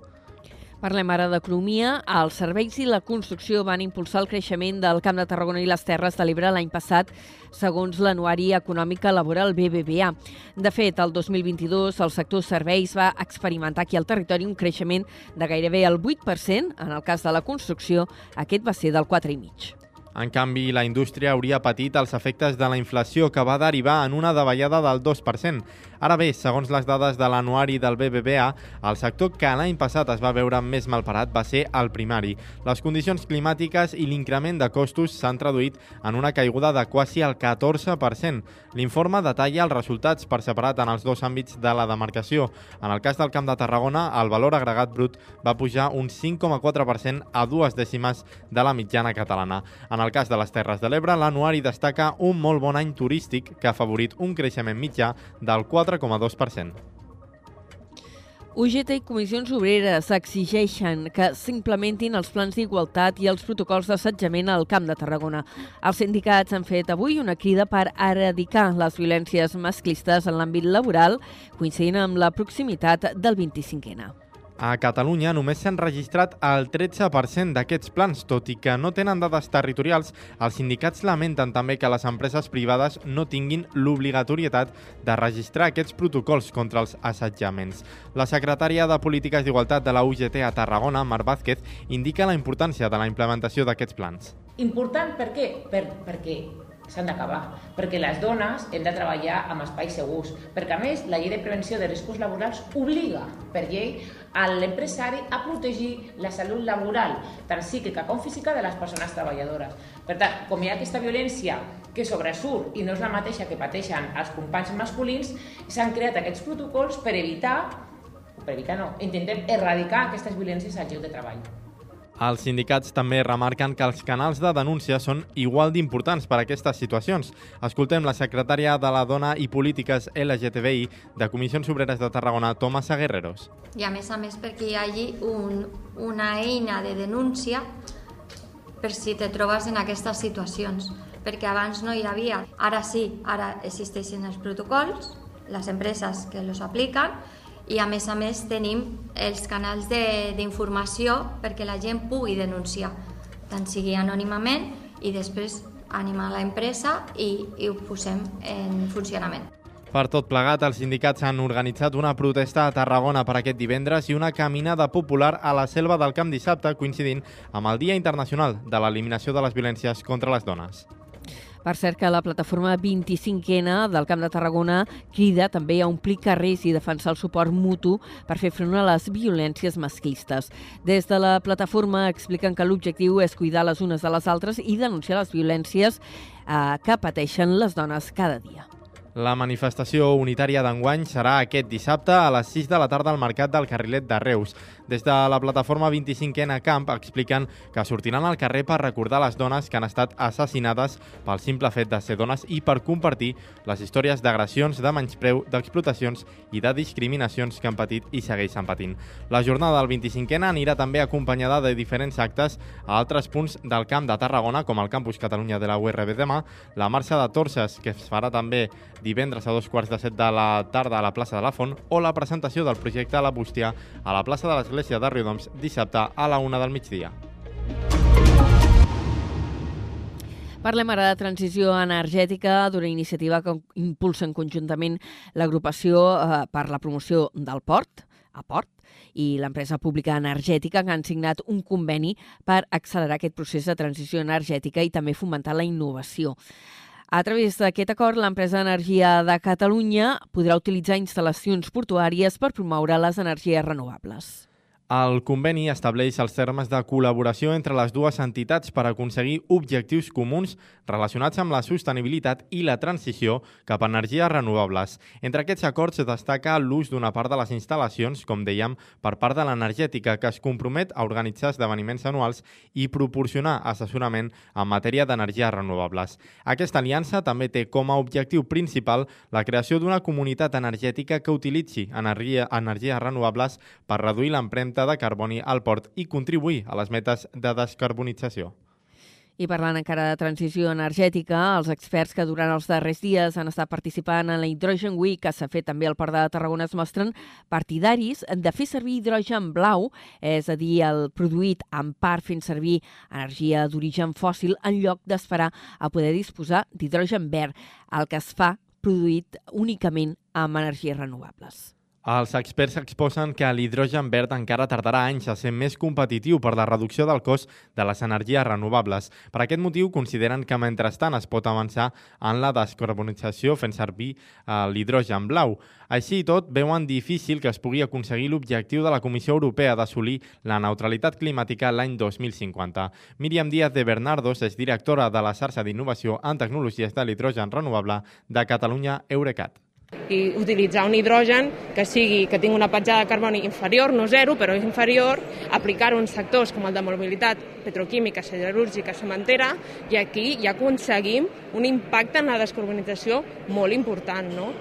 Parlem ara d'economia. Els serveis i la construcció van impulsar el creixement del Camp de Tarragona i les Terres de l'Ebre l'any passat, segons l'anuari econòmica laboral BBVA. De fet, el 2022 el sector serveis va experimentar aquí al territori un creixement de gairebé el 8%. En el cas de la construcció, aquest va ser del 4,5%. En canvi, la indústria hauria patit els efectes de la inflació que va derivar en una davallada del 2%. Ara bé, segons les dades de l'anuari del BBVA, el sector que l'any passat es va veure més malparat va ser el primari. Les condicions climàtiques i l'increment de costos s'han traduït en una caiguda de quasi el 14%. L'informe detalla els resultats per separat en els dos àmbits de la demarcació. En el cas del Camp de Tarragona, el valor agregat brut va pujar un 5,4% a dues dècimes de la mitjana catalana. En el cas de les Terres de l'Ebre, l'anuari destaca un molt bon any turístic que ha favorit un creixement mitjà del 4,2%. UGT i comissions obreres exigeixen que s'implementin els plans d'igualtat i els protocols d'assetjament al Camp de Tarragona. Els sindicats han fet avui una crida per eradicar les violències masclistes en l'àmbit laboral, coincidint amb la proximitat del 25N. A Catalunya només s'han registrat el 13% d'aquests plans, tot i que no tenen dades territorials, els sindicats lamenten també que les empreses privades no tinguin l'obligatorietat de registrar aquests protocols contra els assetjaments. La secretària de Polítiques d'Igualtat de la UGT a Tarragona, Mar Vázquez, indica la importància de la implementació d'aquests plans. Important per què? Per, perquè s'han d'acabar, perquè les dones hem de treballar amb espais segurs, perquè a més la llei de prevenció de riscos laborals obliga per llei a l'empresari a protegir la salut laboral, tant psíquica com física, de les persones treballadores. Per tant, com hi ha aquesta violència que sobresurt i no és la mateixa que pateixen els companys masculins, s'han creat aquests protocols per evitar, per evitar no, intentem erradicar aquestes violències al lloc de treball. Els sindicats també remarquen que els canals de denúncia són igual d'importants per a aquestes situacions. Escoltem la secretària de la Dona i Polítiques LGTBI de Comissions Obreres de Tarragona, Tomasa Guerreros. I a més a més perquè hi hagi un, una eina de denúncia per si te trobes en aquestes situacions, perquè abans no hi havia. Ara sí, ara existeixen els protocols, les empreses que els apliquen, i a més a més tenim els canals d'informació perquè la gent pugui denunciar, tant sigui anònimament i després animar l'empresa i, i ho posem en funcionament. Per tot plegat, els sindicats han organitzat una protesta a Tarragona per aquest divendres i una caminada popular a la selva del Camp dissabte, coincidint amb el Dia Internacional de l'Eliminació de les Violències contra les Dones. Per cert que la plataforma 25N del Camp de Tarragona crida també a omplir carrers i defensar el suport mutu per fer front a les violències masclistes. Des de la plataforma expliquen que l'objectiu és cuidar les unes de les altres i denunciar les violències eh, que pateixen les dones cada dia. La manifestació unitària d'enguany serà aquest dissabte a les 6 de la tarda al Mercat del Carrilet de Reus. Des de la plataforma 25N Camp expliquen que sortiran al carrer per recordar les dones que han estat assassinades pel simple fet de ser dones i per compartir les històries d'agressions, de menyspreu, d'explotacions i de discriminacions que han patit i segueixen patint. La jornada del 25N anirà també acompanyada de diferents actes a altres punts del Camp de Tarragona, com el Campus Catalunya de la URB demà, la marxa de Torces, que es farà també divendres a dos quarts de set de la tarda a la plaça de la Font o la presentació del projecte La Bústia a la plaça de l'Església de Riudoms dissabte a la una del migdia. Parlem ara de transició energètica d'una iniciativa que impulsen conjuntament l'agrupació eh, per la promoció del port, a Port i l'empresa pública energètica que han signat un conveni per accelerar aquest procés de transició energètica i també fomentar la innovació. A través d'aquest acord, l'empresa d'energia de Catalunya podrà utilitzar instal·lacions portuàries per promoure les energies renovables. El conveni estableix els termes de col·laboració entre les dues entitats per aconseguir objectius comuns relacionats amb la sostenibilitat i la transició cap a energies renovables. Entre aquests acords destaca l'ús d'una part de les instal·lacions, com dèiem, per part de l'energètica, que es compromet a organitzar esdeveniments anuals i proporcionar assessorament en matèria d'energies renovables. Aquesta aliança també té com a objectiu principal la creació d'una comunitat energètica que utilitzi energia, energies renovables per reduir l'empremta de carboni al port i contribuir a les metes de descarbonització. I parlant encara de transició energètica, els experts que durant els darrers dies han estat participant en la Hydrogen Week, que s'ha fet també al Port de Tarragona, es mostren partidaris de fer servir hidrogen blau, és a dir, el produït en part fent servir energia d'origen fòssil en lloc d'esperar a poder disposar d'hidrogen verd, el que es fa produït únicament amb energies renovables. Els experts exposen que l'hidrogen verd encara tardarà anys a ser més competitiu per la reducció del cost de les energies renovables. Per aquest motiu, consideren que mentrestant es pot avançar en la descarbonització fent servir eh, l'hidrogen blau. Així i tot, veuen difícil que es pugui aconseguir l'objectiu de la Comissió Europea d'assolir la neutralitat climàtica l'any 2050. Míriam Díaz de Bernardos és directora de la xarxa d'innovació en tecnologies de l'hidrogen renovable de Catalunya Eurecat i utilitzar un hidrogen que sigui que tingui una petjada de carboni inferior, no zero, però inferior, aplicar-ho en sectors com el de mobilitat petroquímica, siderúrgica, cementera, i aquí ja aconseguim un impacte en la descarbonització molt important, no?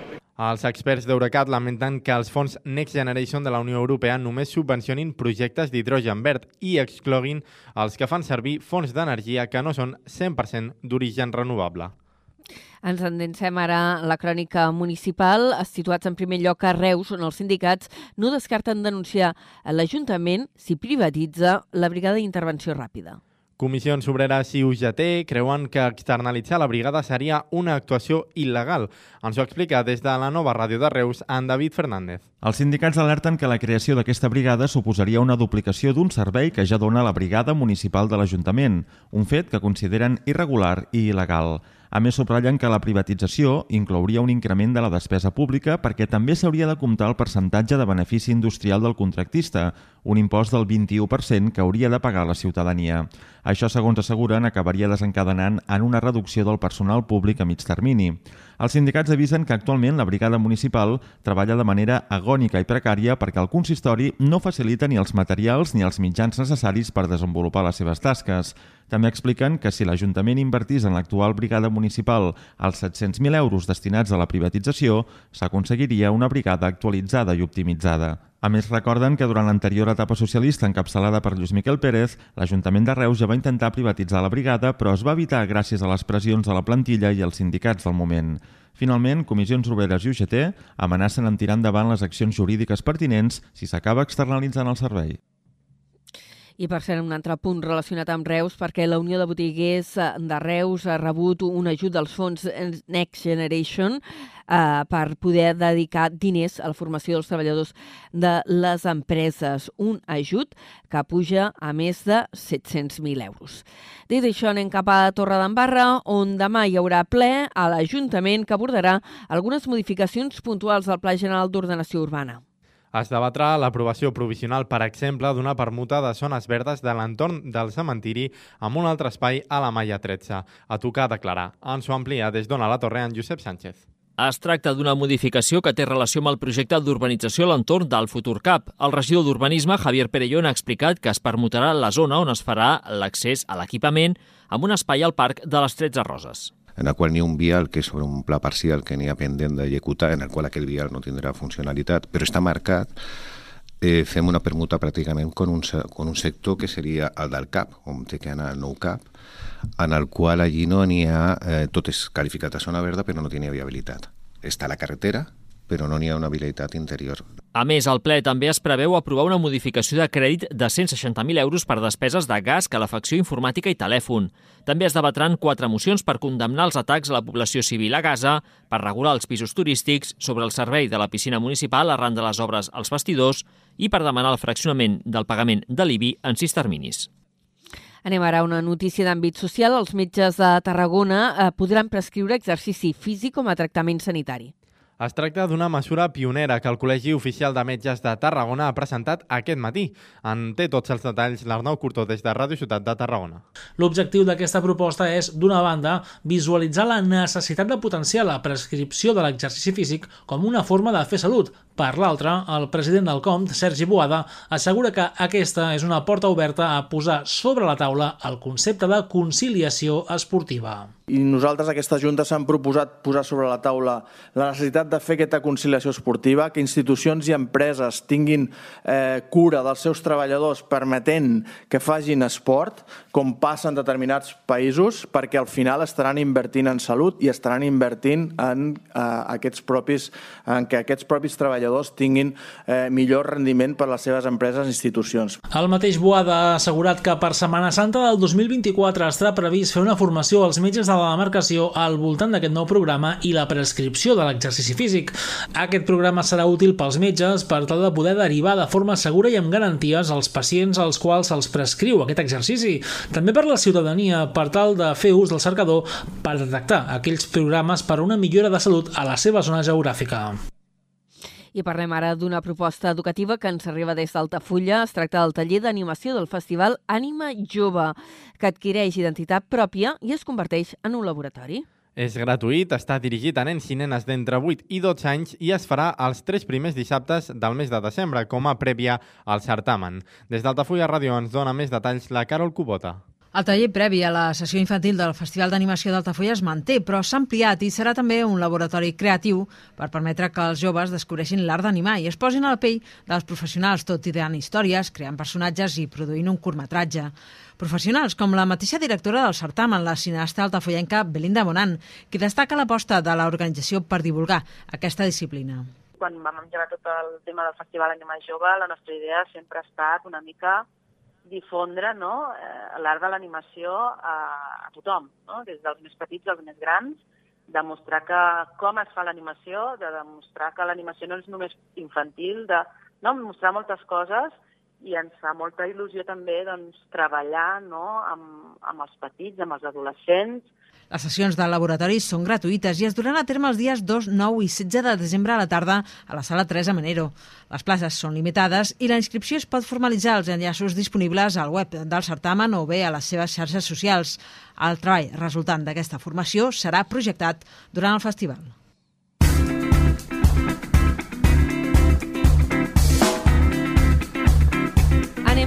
Els experts d'Eurecat lamenten que els fons Next Generation de la Unió Europea només subvencionin projectes d'hidrogen verd i excloguin els que fan servir fonts d'energia que no són 100% d'origen renovable. Ens endencem ara la crònica municipal, situats en primer lloc a Reus, on els sindicats no descarten denunciar l'Ajuntament si privatitza la brigada d'intervenció ràpida. Comissions Obreres i UGT creuen que externalitzar la brigada seria una actuació il·legal. Ens ho explica des de la nova ràdio de Reus, en David Fernández. Els sindicats alerten que la creació d'aquesta brigada suposaria una duplicació d'un servei que ja dona la brigada municipal de l'Ajuntament, un fet que consideren irregular i il·legal. A més, subratllen que la privatització inclouria un increment de la despesa pública perquè també s'hauria de comptar el percentatge de benefici industrial del contractista, un impost del 21% que hauria de pagar la ciutadania. Això, segons asseguren, acabaria desencadenant en una reducció del personal públic a mig termini. Els sindicats avisen que actualment la brigada municipal treballa de manera agònica i precària perquè el consistori no facilita ni els materials ni els mitjans necessaris per desenvolupar les seves tasques. També expliquen que si l'Ajuntament invertís en l'actual brigada municipal els 700.000 euros destinats a la privatització, s'aconseguiria una brigada actualitzada i optimitzada. A més, recorden que durant l'anterior etapa socialista encapçalada per Lluís Miquel Pérez, l'Ajuntament de Reus ja va intentar privatitzar la brigada, però es va evitar gràcies a les pressions de la plantilla i els sindicats del moment. Finalment, Comissions Obreres i UGT amenacen amb tirar endavant les accions jurídiques pertinents si s'acaba externalitzant el servei. I per ser un altre punt relacionat amb Reus, perquè la Unió de Botiguers eh, de Reus ha rebut un ajut dels fons Next Generation eh, per poder dedicar diners a la formació dels treballadors de les empreses. Un ajut que puja a més de 700.000 euros. Dit això, anem cap a Torre d'Embarra, on demà hi haurà ple a l'Ajuntament que abordarà algunes modificacions puntuals al Pla General d'Ordenació Urbana. Es debatrà l'aprovació provisional, per exemple, d'una permuta de zones verdes de l'entorn del cementiri amb un altre espai a la Malla 13. A tocar declarar. Ens ho amplia des d'Ona la Torre en Josep Sánchez. Es tracta d'una modificació que té relació amb el projecte d'urbanització a l'entorn del futur CAP. El regidor d'Urbanisme, Javier Perellón, ha explicat que es permutarà la zona on es farà l'accés a l'equipament amb un espai al parc de les 13 Roses en el qual n'hi ha un vial que és sobre un pla parcial que n'hi ha pendent d'executar, en el qual aquell vial no tindrà funcionalitat, però està marcat, eh, fem una permuta pràcticament con un, con un sector que seria el del CAP, on té que anar el nou CAP, en el qual allí no n'hi ha, eh, tot és qualificat a zona verda, però no tenia viabilitat. Està la carretera, però no n'hi ha una habilitat interior. A més, el ple també es preveu aprovar una modificació de crèdit de 160.000 euros per despeses de gas, calefacció informàtica i telèfon. També es debatran quatre mocions per condemnar els atacs a la població civil a Gaza, per regular els pisos turístics, sobre el servei de la piscina municipal arran de les obres als vestidors i per demanar el fraccionament del pagament de l'IBI en sis terminis. Anem ara a una notícia d'àmbit social. Els metges de Tarragona eh, podran prescriure exercici físic com a tractament sanitari. Es tracta d'una mesura pionera que el Col·legi Oficial de Metges de Tarragona ha presentat aquest matí. En té tots els detalls l'Arnau Curtó des de Ràdio Ciutat de Tarragona. L'objectiu d'aquesta proposta és, d'una banda, visualitzar la necessitat de potenciar la prescripció de l'exercici físic com una forma de fer salut. Per l'altra, el president del COM, Sergi Boada, assegura que aquesta és una porta oberta a posar sobre la taula el concepte de conciliació esportiva. I nosaltres aquesta Junta s'han proposat posar sobre la taula la necessitat de fer aquesta conciliació esportiva, que institucions i empreses tinguin eh, cura dels seus treballadors permetent que facin esport, com passa en determinats països, perquè al final estaran invertint en salut i estaran invertint en, eh, aquests propis, en que aquests propis treballadors tinguin eh, millor rendiment per les seves empreses i institucions. El mateix Boada ha assegurat que per Setmana Santa del 2024 estarà previst fer una formació als metges de la demarcació al voltant d'aquest nou programa i la prescripció de l'exercici físic. Aquest programa serà útil pels metges per tal de poder derivar de forma segura i amb garanties als pacients als quals se'ls prescriu aquest exercici. També per la ciutadania per tal de fer ús del cercador per detectar aquells programes per a una millora de salut a la seva zona geogràfica. I parlem ara d'una proposta educativa que ens arriba des d'Altafulla. Es tracta del taller d'animació del festival Ànima Jove, que adquireix identitat pròpia i es converteix en un laboratori. És gratuït, està dirigit a nens i nenes d'entre 8 i 12 anys i es farà els tres primers dissabtes del mes de desembre, com a prèvia al certamen. Des d'Altafulla Ràdio ens dona més detalls la Carol Cubota. El taller previ a la sessió infantil del Festival d'Animació d'Altafulla es manté, però s'ha ampliat i serà també un laboratori creatiu per permetre que els joves descobreixin l'art d'animar i es posin a la pell dels professionals, tot ideant històries, creant personatges i produint un curtmetratge. Professionals com la mateixa directora del certamen, la cineasta altafollenca Belinda Bonan, qui destaca l'aposta de l'organització per divulgar aquesta disciplina. Quan vam engegar tot el tema del Festival Animar Jove, la nostra idea sempre ha estat una mica difondre no, eh, l'art de l'animació a, a tothom, no? des dels més petits als més grans, demostrar que com es fa l'animació, de demostrar que l'animació no és només infantil, de no, mostrar moltes coses i ens fa molta il·lusió també doncs, treballar no, amb, amb els petits, amb els adolescents, les sessions de laboratoris són gratuïtes i es duran a terme els dies 2, 9 i 16 de desembre a la tarda a la sala 3 a Manero. Les places són limitades i la inscripció es pot formalitzar als enllaços disponibles al web del certamen o bé a les seves xarxes socials. El treball resultant d'aquesta formació serà projectat durant el festival.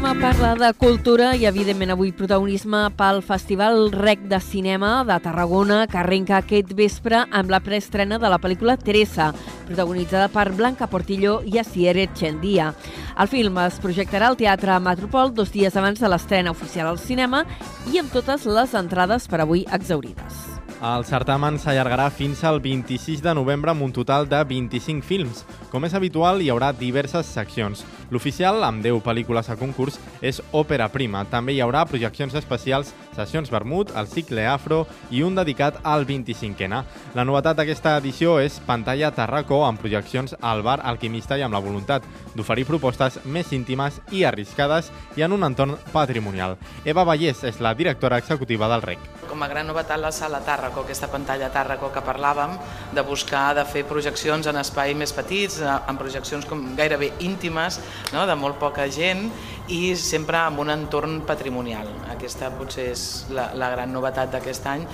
Anem a parlar de cultura i, evidentment, avui protagonisme pel Festival Rec de Cinema de Tarragona, que arrenca aquest vespre amb la preestrena de la pel·lícula Teresa, protagonitzada per Blanca Portillo i Asier Etxendia. El film es projectarà al Teatre Metropol dos dies abans de l'estrena oficial al cinema i amb totes les entrades per avui exaurides. El certamen s'allargarà fins al 26 de novembre amb un total de 25 films. Com és habitual, hi haurà diverses seccions. L'oficial, amb 10 pel·lícules a concurs, és Òpera Prima. També hi haurà projeccions especials, sessions vermut, el cicle afro i un dedicat al 25ena. La novetat d'aquesta edició és pantalla Tarracó amb projeccions al bar Alquimista i amb la voluntat d'oferir propostes més íntimes i arriscades i en un entorn patrimonial. Eva Vallès és la directora executiva del REC. Com a gran novetat la sala Tàrraco, aquesta pantalla Tàrraco que parlàvem, de buscar de fer projeccions en espai més petits, en projeccions com gairebé íntimes, no? de molt poca gent i sempre amb un entorn patrimonial. Aquesta potser és la, la gran novetat d'aquest any.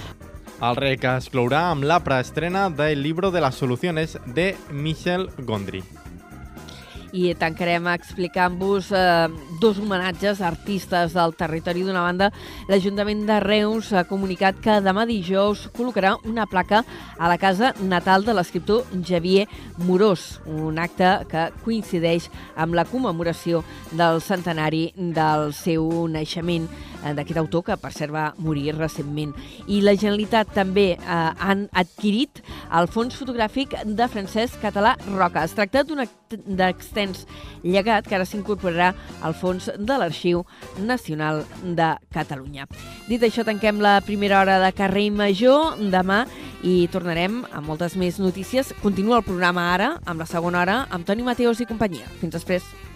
El rec es clourà amb la preestrena del Libro de las Soluciones de Michel Gondry i tancarem explicant-vos eh, dos homenatges a artistes del territori. D'una banda, l'Ajuntament de Reus ha comunicat que demà dijous col·locarà una placa a la casa natal de l'escriptor Javier Morós, un acte que coincideix amb la commemoració del centenari del seu naixement. Eh, d'aquest autor, que per cert va morir recentment. I la Generalitat també eh, han adquirit el fons fotogràfic de Francesc Català Roca. Es tracta d'un d'extens llegat que ara s'incorporarà al fons de l'Arxiu Nacional de Catalunya. Dit això, tanquem la primera hora de Carrer Major demà i tornarem amb moltes més notícies. Continua el programa ara, amb la segona hora, amb Toni Mateos i companyia. Fins després.